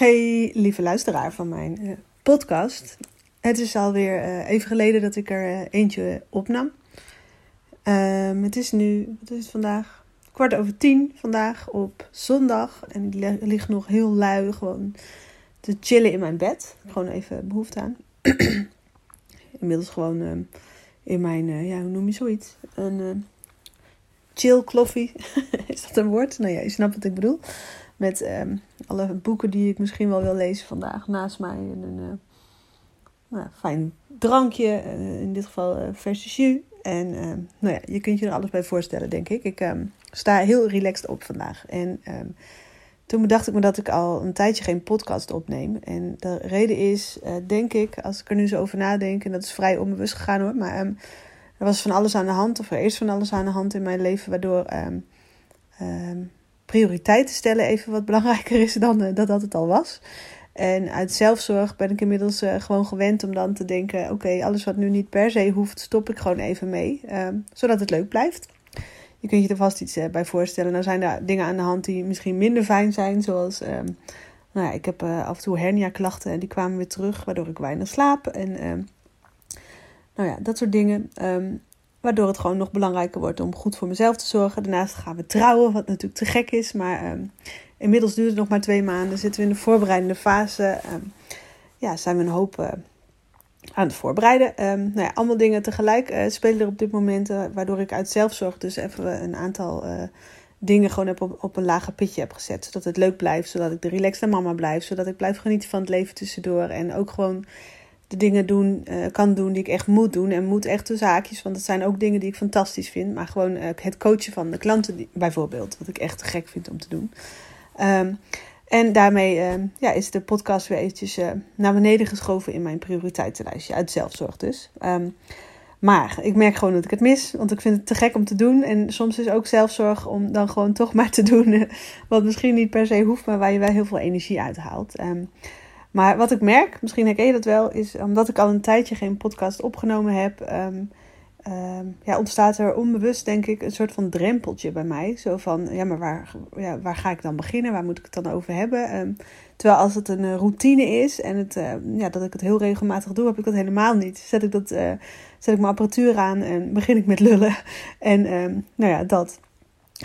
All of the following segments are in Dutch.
Hey, lieve luisteraar van mijn uh, podcast. Het is alweer uh, even geleden dat ik er uh, eentje opnam. Ehm, het is nu, wat is het vandaag? Kwart over tien vandaag op zondag. En ik lig nog heel lui gewoon te chillen in mijn bed. Gewoon even behoefte aan. Inmiddels gewoon in mijn, ja, hoe noem je zoiets? Een chill kloffie. is dat een woord? Nou ja, je snapt wat ik bedoel. Met um, alle boeken die ik misschien wel wil lezen vandaag naast mij. En een nou, fijn drankje. in dit geval verse jus. En ehm, nou ja, je kunt je er alles bij voorstellen, denk ik. Ik um, sta heel relaxed op vandaag. En toen bedacht ik me dat ik al een tijdje geen podcast opneem. En de reden is, uh, denk ik, als ik er nu zo over nadenk, en dat is vrij onbewust gegaan hoor, maar er was van alles aan de hand, of er is van alles aan de hand in mijn leven, waardoor prioriteiten stellen even wat belangrijker is dan uh, dat dat het al was. En uit zelfzorg ben ik inmiddels uh, gewoon gewend om dan te denken: oké, alles wat nu niet per se hoeft, stop ik gewoon even mee, zodat het leuk blijft. Je kunt je er vast iets bij voorstellen. Nou zijn er dingen aan de hand die misschien minder fijn zijn. Zoals, um, nou ja, ik heb af en toe hernia klachten en die kwamen weer terug. Waardoor ik weinig slaap. En um, nou ja, dat soort dingen. Waardoor het gewoon nog belangrijker wordt om goed voor mezelf te zorgen. Daarnaast gaan we trouwen, wat natuurlijk te gek is. Maar inmiddels duurt het nog maar twee maanden. Zitten we in de voorbereidende fase. ja, zijn we een hoop aan het voorbereiden. Um, nou ja, allemaal dingen tegelijk uh, spelen er op dit moment, uh, waardoor ik uit zelfzorg dus even een aantal dingen gewoon heb op, op een lager pitje heb gezet. Zodat het leuk blijft, zodat ik de relaxte mama blijf, zodat ik blijf genieten van het leven tussendoor en ook gewoon de dingen doen, kan doen die ik echt moet doen. En moet echt tussen haakjes, want het zijn ook dingen die ik fantastisch vind. Maar gewoon het coachen van de klanten bijvoorbeeld, wat ik echt te gek vind om te doen. Um, en daarmee uh, ja, is de podcast weer eventjes uh, naar beneden geschoven in mijn prioriteitenlijstje. Uit zelfzorg dus. Um, maar ik merk gewoon dat ik het mis. Want ik vind het te gek om te doen. En soms is ook zelfzorg om dan gewoon toch maar te doen. Uh, wat misschien niet per se hoeft, maar waar je wel heel veel energie uit haalt. Maar wat ik merk, misschien herken je dat wel, is omdat ik al een tijdje geen podcast opgenomen heb. Um, uh, ja, ontstaat er onbewust, denk ik, een soort van drempeltje bij mij. Zo van, ja, maar waar, ja, waar ga ik dan beginnen? Waar moet ik het dan over hebben? Um, terwijl als het een uh, routine is en het, uh, ja, dat ik het heel regelmatig doe, heb ik dat helemaal niet. Zet ik, dat, uh, zet ik mijn apparatuur aan en begin ik met lullen. En nou ja, dat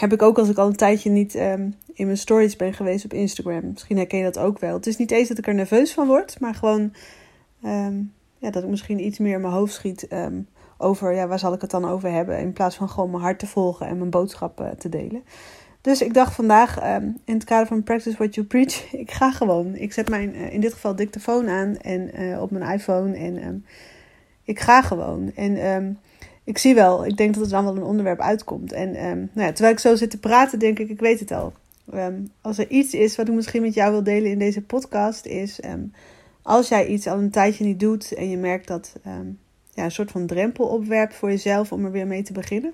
heb ik ook als ik al een tijdje niet um, in mijn stories ben geweest op Instagram. Misschien herken je dat ook wel. Het is niet eens dat ik er nerveus van word, maar gewoon ja, dat ik misschien iets meer in mijn hoofd schiet over, ja, waar zal ik het dan over hebben? In plaats van gewoon mijn hart te volgen en mijn boodschappen te delen. Dus ik dacht vandaag, in het kader van Practice What You Preach, ik ga gewoon. Ik zet mijn, uh, in dit geval, dictafoon aan en, uh, op mijn iPhone en ik ga gewoon. En ik zie wel, ik denk dat er dan wel een onderwerp uitkomt. En nou ja, terwijl ik zo zit te praten, denk ik, ik weet het al. als er iets is wat ik misschien met jou wil delen in deze podcast, is als jij iets al een tijdje niet doet en je merkt dat ja, een soort van drempel opwerpt voor jezelf om er weer mee te beginnen.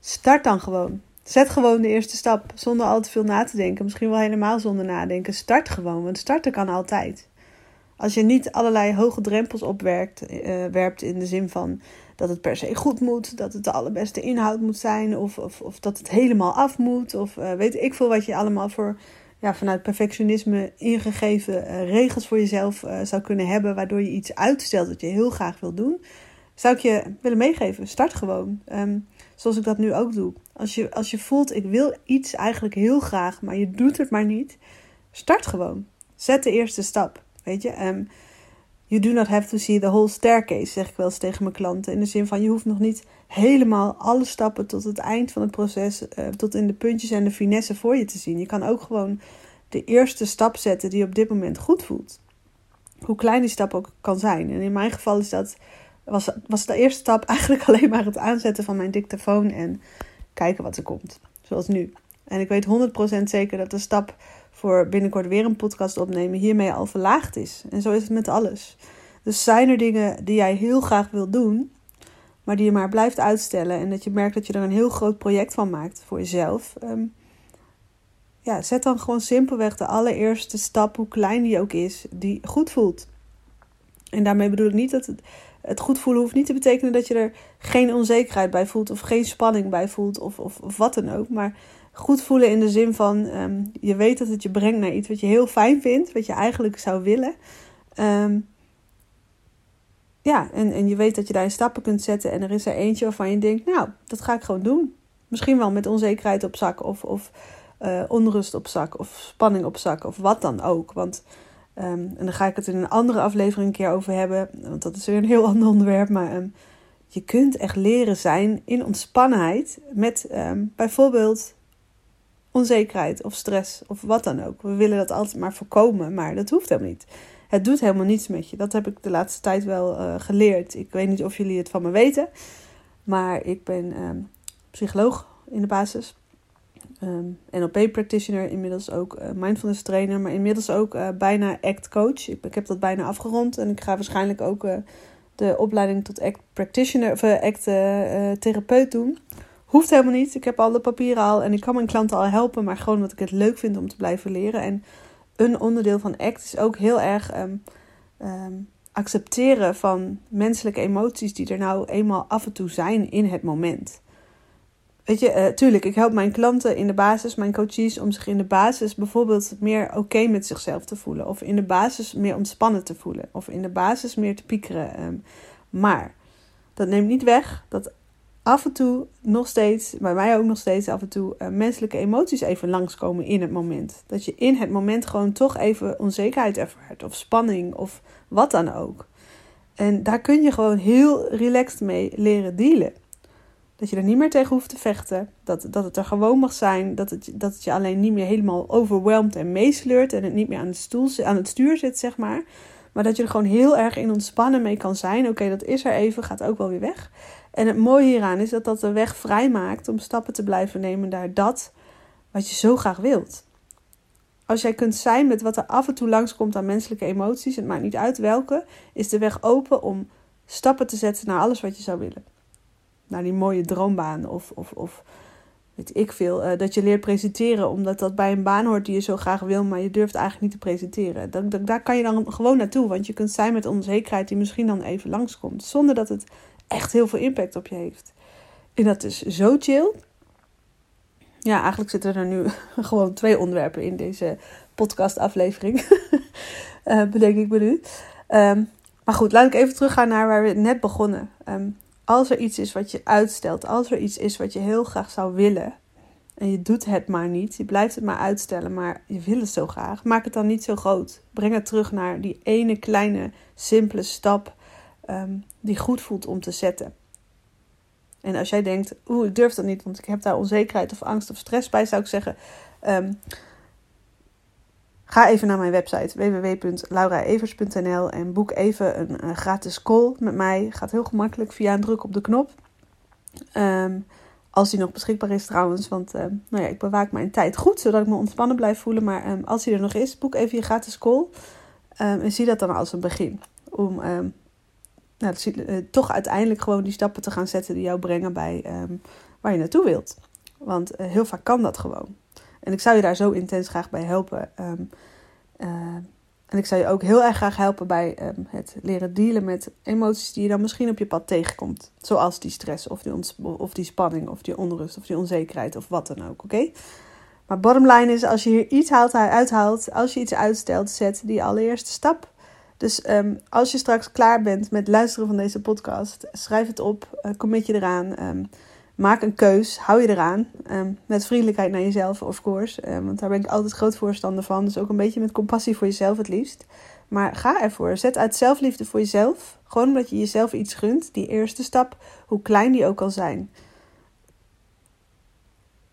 Start dan gewoon. Zet gewoon de eerste stap zonder al te veel na te denken. Misschien wel helemaal zonder nadenken. Start gewoon, want starten kan altijd. Als je niet allerlei hoge drempels opwerpt, uh, werpt in de zin van dat het per se goed moet, dat het de allerbeste inhoud moet zijn, of, of, of dat het helemaal af moet, of uh, weet ik veel wat je allemaal voor ja, vanuit perfectionisme ingegeven uh, regels voor jezelf uh, zou kunnen hebben, waardoor je iets uitstelt dat je heel graag wil doen, zou ik je willen meegeven. Start gewoon. Um, zoals ik dat nu ook doe. Als je, als je voelt, ik wil iets eigenlijk heel graag, maar je doet het maar niet, start gewoon. Zet de eerste stap. Weet je, um, you do not have to see the whole staircase, zeg ik wel eens tegen mijn klanten. In de zin van, je hoeft nog niet helemaal alle stappen tot het eind van het proces, uh, tot in de puntjes en de finesse voor je te zien. Je kan ook gewoon de eerste stap zetten die op dit moment goed voelt. Hoe klein die stap ook kan zijn. En in mijn geval is dat, was, was de eerste stap eigenlijk alleen maar het aanzetten van mijn dictafoon en kijken wat er komt. Zoals nu. En ik weet 100% zeker dat de stap voor binnenkort weer een podcast opnemen hiermee al verlaagd is. En zo is het met alles. Dus zijn er dingen die jij heel graag wilt doen, maar die je maar blijft uitstellen en dat je merkt dat je er een heel groot project van maakt voor jezelf. Ehm, ja, zet dan gewoon simpelweg de allereerste stap, hoe klein die ook is, die goed voelt. En daarmee bedoel ik niet dat het, het goed voelen hoeft niet te betekenen dat je er geen onzekerheid bij voelt of geen spanning bij voelt of, of, of wat dan ook. Maar goed voelen in de zin van ehm, je weet dat het je brengt naar iets wat je heel fijn vindt, wat je eigenlijk zou willen. Um, ja, en, en je weet dat je daarin stappen kunt zetten en er is er eentje waarvan je denkt, nou, dat ga ik gewoon doen. Misschien wel met onzekerheid op zak of, of uh, onrust op zak of spanning op zak of wat dan ook. Want, um, en dan ga ik het in een andere aflevering een keer over hebben, want dat is weer een heel ander onderwerp. Maar je kunt echt leren zijn in ontspannenheid met bijvoorbeeld onzekerheid of stress of wat dan ook. We willen dat altijd maar voorkomen, maar dat hoeft helemaal niet. Het doet helemaal niets met je. Dat heb ik de laatste tijd wel uh, geleerd. Ik weet niet of jullie het van me weten, maar ik ben psycholoog in de basis. Um, NLP practitioner, inmiddels ook uh, mindfulness trainer, maar inmiddels ook uh, bijna act coach. Ik, ik, heb dat bijna afgerond en ik ga waarschijnlijk ook de opleiding tot act practitioner of act therapeut doen. Hoeft helemaal niet. Ik heb al de papieren al en ik kan mijn klanten al helpen, maar gewoon omdat ik het leuk vind om te blijven leren. En een onderdeel van act is ook heel erg um, um, accepteren van menselijke emoties die er nou eenmaal af en toe zijn in het moment. Weet je, uh, tuurlijk, ik help mijn klanten in de basis, mijn coaches, om zich in de basis bijvoorbeeld meer oké met zichzelf te voelen. Of in de basis meer ontspannen te voelen. Of in de basis meer te piekeren. Um, maar dat neemt niet weg dat af en toe nog steeds, bij mij ook nog steeds af en toe, uh, menselijke emoties even langskomen in het moment. Dat je in het moment gewoon toch even onzekerheid ervaart. Of spanning of wat dan ook. En daar kun je gewoon heel relaxed mee leren dealen. Dat je er niet meer tegen hoeft te vechten. Dat, dat het er gewoon mag zijn. Dat het, dat het je alleen niet meer helemaal overweldigt en meesleurt. En het niet meer aan, de stoel, aan het stuur zit, zeg maar. Maar dat je er gewoon heel erg in ontspannen mee kan zijn. Oké, dat is er even, gaat ook wel weer weg. En het mooie hieraan is dat dat de weg vrij maakt om stappen te blijven nemen naar dat wat je zo graag wilt. Als jij kunt zijn met wat er af en toe langskomt aan menselijke emoties, het maakt niet uit welke, is de weg open om stappen te zetten naar alles wat je zou willen naar die mooie droombaan. Of, of, of weet ik veel, uh, dat je leert presenteren omdat dat bij een baan hoort die je zo graag wil, maar je durft eigenlijk niet te presenteren. Daar kan je dan gewoon naartoe, want je kunt zijn met onzekerheid die misschien dan even langskomt, zonder dat het echt heel veel impact op je heeft. En dat is zo chill. Ja, eigenlijk zitten er nu gewoon twee onderwerpen in deze podcastaflevering. uh, bedenk ik me nu. Um, maar goed, laat ik even teruggaan naar waar we net begonnen. Um, als er iets is wat je uitstelt, als er iets is wat je heel graag zou willen en je doet het maar niet, je blijft het maar uitstellen, maar je wil het zo graag, maak het dan niet zo groot. Breng het terug naar die ene kleine, simpele stap um, die goed voelt om te zetten. En als jij denkt, oeh, ik durf dat niet, want ik heb daar onzekerheid of angst of stress bij, zou ik zeggen, um, Ga even naar mijn website www.lauraevers.nl en boek even een, gratis call met mij. Gaat heel gemakkelijk via een druk op de knop. Um, als die nog beschikbaar is trouwens, want nou ja, ik bewaak mijn tijd goed, zodat ik me ontspannen blijf voelen. Maar als die er nog is, boek even je gratis call. En zie dat dan als een begin. Om nou, uh, toch uiteindelijk gewoon die stappen te gaan zetten die jou brengen bij waar je naartoe wilt. Want uh, heel vaak kan dat gewoon. En ik zou je daar zo intens graag bij helpen. Um, uh, en ik zou je ook heel erg graag helpen bij um, het leren dealen met emoties die je dan misschien op je pad tegenkomt. Zoals die stress of die, of die spanning of die onrust of die onzekerheid of wat dan ook. Oké? Maar bottom line is, als je hier iets haalt, uithaalt, als je iets uitstelt, zet die allereerste stap. Dus um, als je straks klaar bent met luisteren van deze podcast, schrijf het op, uh, commit je eraan. Um, maak een keus, hou je eraan. Um, met vriendelijkheid naar jezelf, of course. Want daar ben ik altijd groot voorstander van. Dus ook een beetje met compassie voor jezelf het liefst. Maar ga ervoor. Zet uit zelfliefde voor jezelf. Gewoon omdat je jezelf iets gunt. Die eerste stap, hoe klein die ook kan zijn.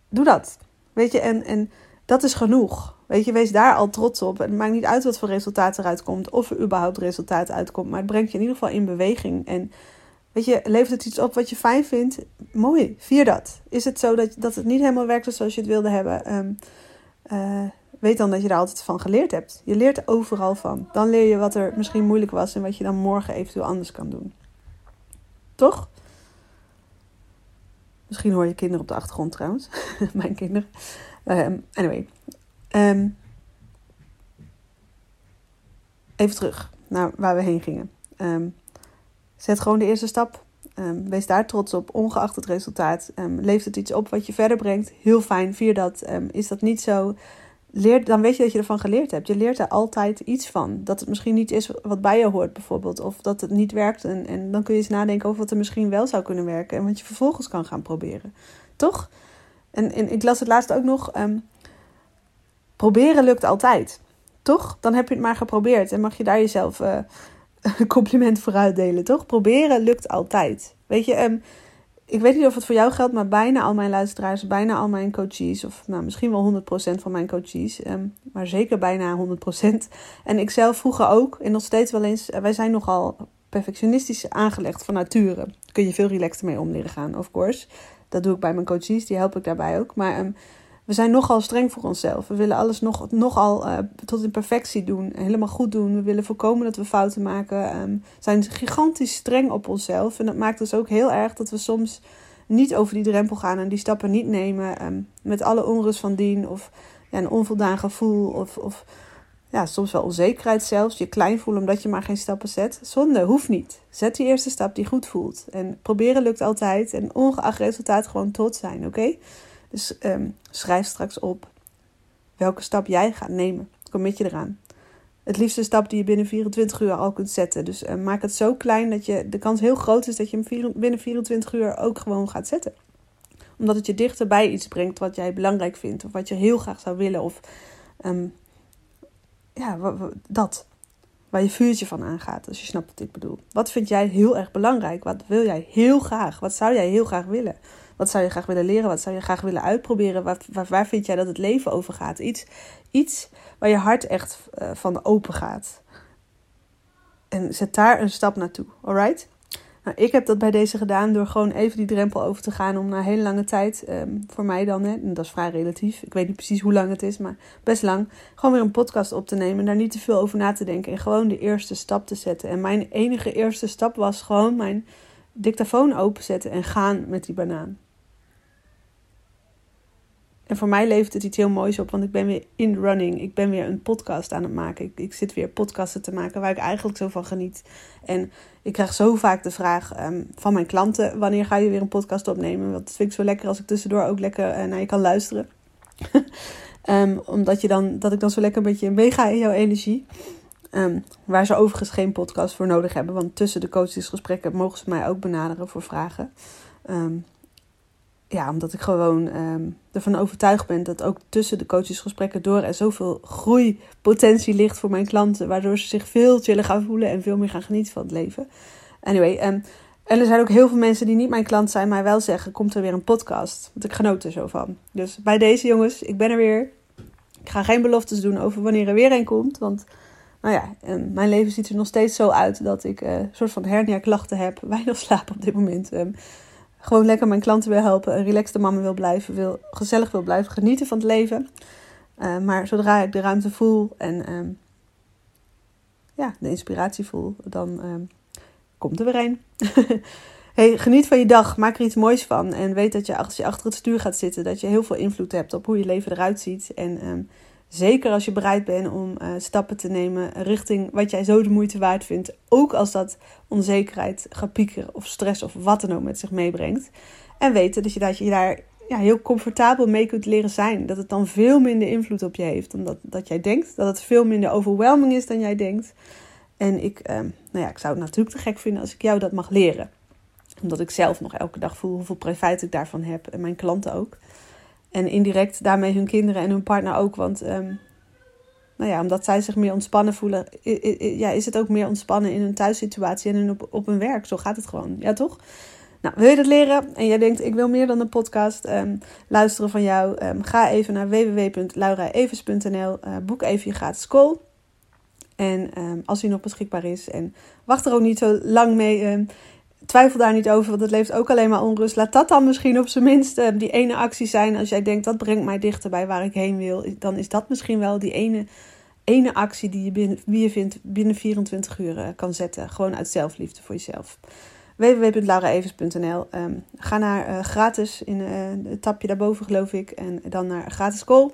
Doe dat. Weet je, en, en dat is genoeg. Weet je, wees daar al trots op. En het maakt niet uit wat voor resultaat eruit komt. Of er überhaupt resultaat uitkomt. Maar het brengt je in ieder geval in beweging. En Weet je, levert het iets op wat je fijn vindt? Mooi, vier dat. Is het zo dat, dat het niet helemaal werkt zoals je het wilde hebben? Um, uh, weet dan dat je daar altijd van geleerd hebt. Je leert overal van. Dan leer je wat er misschien moeilijk was en wat je dan morgen eventueel anders kan doen. Toch? Misschien hoor je kinderen op de achtergrond trouwens. Mijn kinderen. Um, anyway. Um, even terug naar waar we heen gingen. Um, zet gewoon de eerste stap. wees daar trots op, ongeacht het resultaat. leeft het iets op wat je verder brengt? Heel fijn, vier dat. is dat niet zo? leer, dan weet je dat je ervan geleerd hebt. Je leert er altijd iets van. Dat het misschien niet is wat bij je hoort, bijvoorbeeld. Of dat het niet werkt. En, en dan kun je eens nadenken over wat er misschien wel zou kunnen werken. En wat je vervolgens kan gaan proberen. Toch? En, en ik las het laatst ook nog. Um, proberen lukt altijd. Toch? Dan heb je het maar geprobeerd. En mag je daar jezelf uh, een compliment voor uitdelen. Toch? Proberen lukt altijd. Weet je, um, ik weet niet of het voor jou geldt, maar bijna al mijn luisteraars, bijna al mijn coaches, of nou, misschien wel 100% van mijn coaches, um, maar zeker bijna 100%. En ik zelf vroeger ook, en nog steeds wel eens, wij zijn nogal perfectionistisch aangelegd van nature. Kun je veel relaxter mee om leren gaan, of course. Dat doe ik bij mijn coaches, die help ik daarbij ook. Maar um, we zijn nogal streng voor onszelf. We willen alles nog, nogal uh, tot in perfectie doen, helemaal goed doen. We willen voorkomen dat we fouten maken. Um, zijn gigantisch streng op onszelf. En dat maakt dus ook heel erg dat we soms niet over die drempel gaan en die stappen niet nemen. Um, met alle onrust van dien of ja, een onvoldaan gevoel of, of ja, soms wel onzekerheid zelfs. Je klein voelen omdat je maar geen stappen zet. Zonde, hoeft niet. Zet die eerste stap die goed voelt. En proberen lukt altijd. En ongeacht resultaat gewoon trots zijn, oké? Dus um, schrijf straks op welke stap jij gaat nemen. Commit je eraan. Het liefst een stap die je binnen 24 uur al kunt zetten. Dus uh, maak het zo klein dat je, de kans heel groot is dat je hem binnen 24 uur ook gewoon gaat zetten. Omdat het je dichter bij iets brengt wat jij belangrijk vindt. Of wat je heel graag zou willen. Of um, ja, dat. Waar je vuurtje van aangaat, als je snapt wat ik bedoel. Wat vind jij heel erg belangrijk? Wat wil jij heel graag? Wat zou jij heel graag willen? Wat zou je graag willen leren? Wat zou je graag willen uitproberen? Waar, waar vind jij dat het leven over gaat? Iets, iets waar je hart echt uh, van open gaat. En zet daar een stap naartoe, alright? Nou, ik heb dat bij deze gedaan door gewoon even die drempel over te gaan om na hele lange tijd, um, voor mij dan, hè, en dat is vrij relatief, ik weet niet precies hoe lang het is, maar best lang, gewoon weer een podcast op te nemen en daar niet te veel over na te denken en gewoon de eerste stap te zetten. En mijn enige eerste stap was gewoon mijn dictafoon openzetten en gaan met die banaan. En voor mij levert het iets heel moois op, want ik ben weer in running. Ik ben weer een podcast aan het maken. Ik, ik zit weer podcasten te maken waar ik eigenlijk zo van geniet. En ik krijg zo vaak de vraag um, van mijn klanten: wanneer ga je weer een podcast opnemen? Want dat vind ik zo lekker als ik tussendoor ook lekker uh, naar je kan luisteren. um, omdat je dan, dat ik dan zo lekker een beetje meega in jouw energie. Um, waar ze overigens geen podcast voor nodig hebben. Want tussen de coachesgesprekken mogen ze mij ook benaderen voor vragen. Um, ja, omdat ik gewoon um, ervan overtuigd ben dat ook tussen de coachesgesprekken door er zoveel groeipotentie ligt voor mijn klanten. Waardoor ze zich veel chiller gaan voelen en veel meer gaan genieten van het leven. Anyway, um, en er zijn ook heel veel mensen die niet mijn klant zijn, maar wel zeggen: komt er weer een podcast? Want ik genoot er zo van. Dus bij deze jongens, ik ben er weer. Ik ga geen beloftes doen over wanneer er weer een komt. Want nou ja, um, mijn leven ziet er nog steeds zo uit dat ik een soort van hernia-klachten heb. Weinig slaap op dit moment. Gewoon lekker mijn klanten wil helpen, relaxte mama wil blijven, wil, gezellig wil blijven genieten van het leven. Uh, maar zodra ik de ruimte voel en um, ja, de inspiratie voel, dan um, komt er weer een. hey, geniet van je dag, maak er iets moois van. En weet dat je als je achter het stuur gaat zitten, dat je heel veel invloed hebt op hoe je leven eruit ziet. En um, Zeker als je bereid bent om uh, stappen te nemen richting wat jij zo de moeite waard vindt. Ook als dat onzekerheid, gepieker of stress of wat dan ook met zich meebrengt. En weten dat je, dat je daar ja, heel comfortabel mee kunt leren zijn. Dat het dan veel minder invloed op je heeft dan dat, dat jij denkt. Dat het veel minder overwhelming is dan jij denkt. En ik, uh, nou ja, ik zou het natuurlijk te gek vinden als ik jou dat mag leren. Omdat ik zelf nog elke dag voel hoeveel profijt ik daarvan heb. En mijn klanten ook. En indirect daarmee hun kinderen en hun partner ook. Want um, nou ja, omdat zij zich meer ontspannen voelen, ja, is het ook meer ontspannen in hun thuissituatie en op, op hun werk. Zo gaat het gewoon. Ja, toch? Nou, wil je dat leren en jij denkt ik wil meer dan een podcast um, luisteren van jou? Um, ga even naar www.lauraevers.nl, uh, boek even je gratis call. En als die nog beschikbaar is en wacht er ook niet zo lang mee twijfel daar niet over, want het leeft ook alleen maar onrust. Laat dat dan misschien op zijn minst uh, die ene actie zijn. Als jij denkt dat brengt mij dichter bij waar ik heen wil, dan is dat misschien wel die ene, ene actie die je, binnen, wie je vindt binnen 24 uur uh, kan zetten. Gewoon uit zelfliefde voor jezelf www.lauraevers.nl. Um, ehm, ga naar uh, gratis in het tapje daarboven, geloof ik. En dan naar gratis call.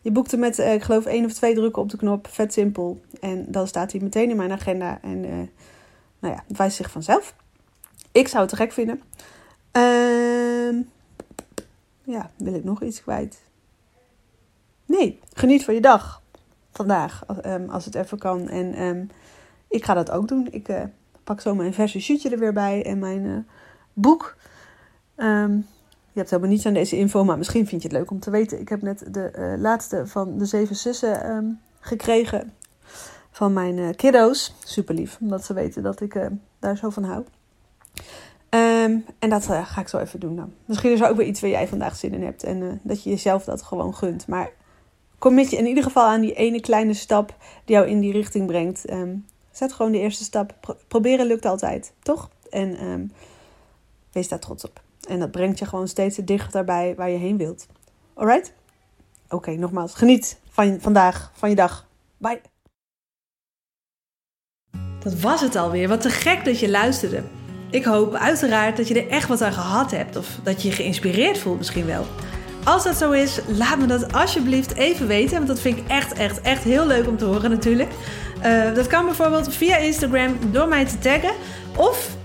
Je boekt er met, ik geloof, één of twee drukken op de knop. Vet simpel. En dan staat hij meteen in mijn agenda. En nou ja, wijst zich vanzelf. Ik zou het te gek vinden. Uh, ja, wil ik nog iets kwijt? Nee, geniet van je dag. Vandaag, um, als het even kan. En um, ik ga dat ook doen. Ik uh, pak zo mijn verse shootje er weer bij. En mijn boek. Um, je hebt helemaal niets aan deze info, maar misschien vind je het leuk om te weten. Ik heb net de uh, laatste van de zeven zussen gekregen van mijn kiddo's. Super lief, omdat ze weten dat ik daar zo van hou. Um, en dat ga ik zo even doen dan. Misschien is er ook weer iets waar jij vandaag zin in hebt. En dat je jezelf dat gewoon gunt. Maar commit je in ieder geval aan die ene kleine stap die jou in die richting brengt. Um, zet gewoon de eerste stap. Pro proberen lukt altijd, toch? En wees daar trots op. En dat brengt je gewoon steeds dichter bij waar je heen wilt. Alright? Oké, nogmaals, geniet van vandaag, van je dag. Bye. Dat was het alweer. Wat te gek dat je luisterde. Ik hoop uiteraard dat je er echt wat aan gehad hebt of dat je je geïnspireerd voelt misschien wel. Als dat zo is, laat me dat alsjeblieft even weten, want dat vind ik echt, echt, echt heel leuk om te horen natuurlijk. Uh, dat kan bijvoorbeeld via Instagram door mij te taggen of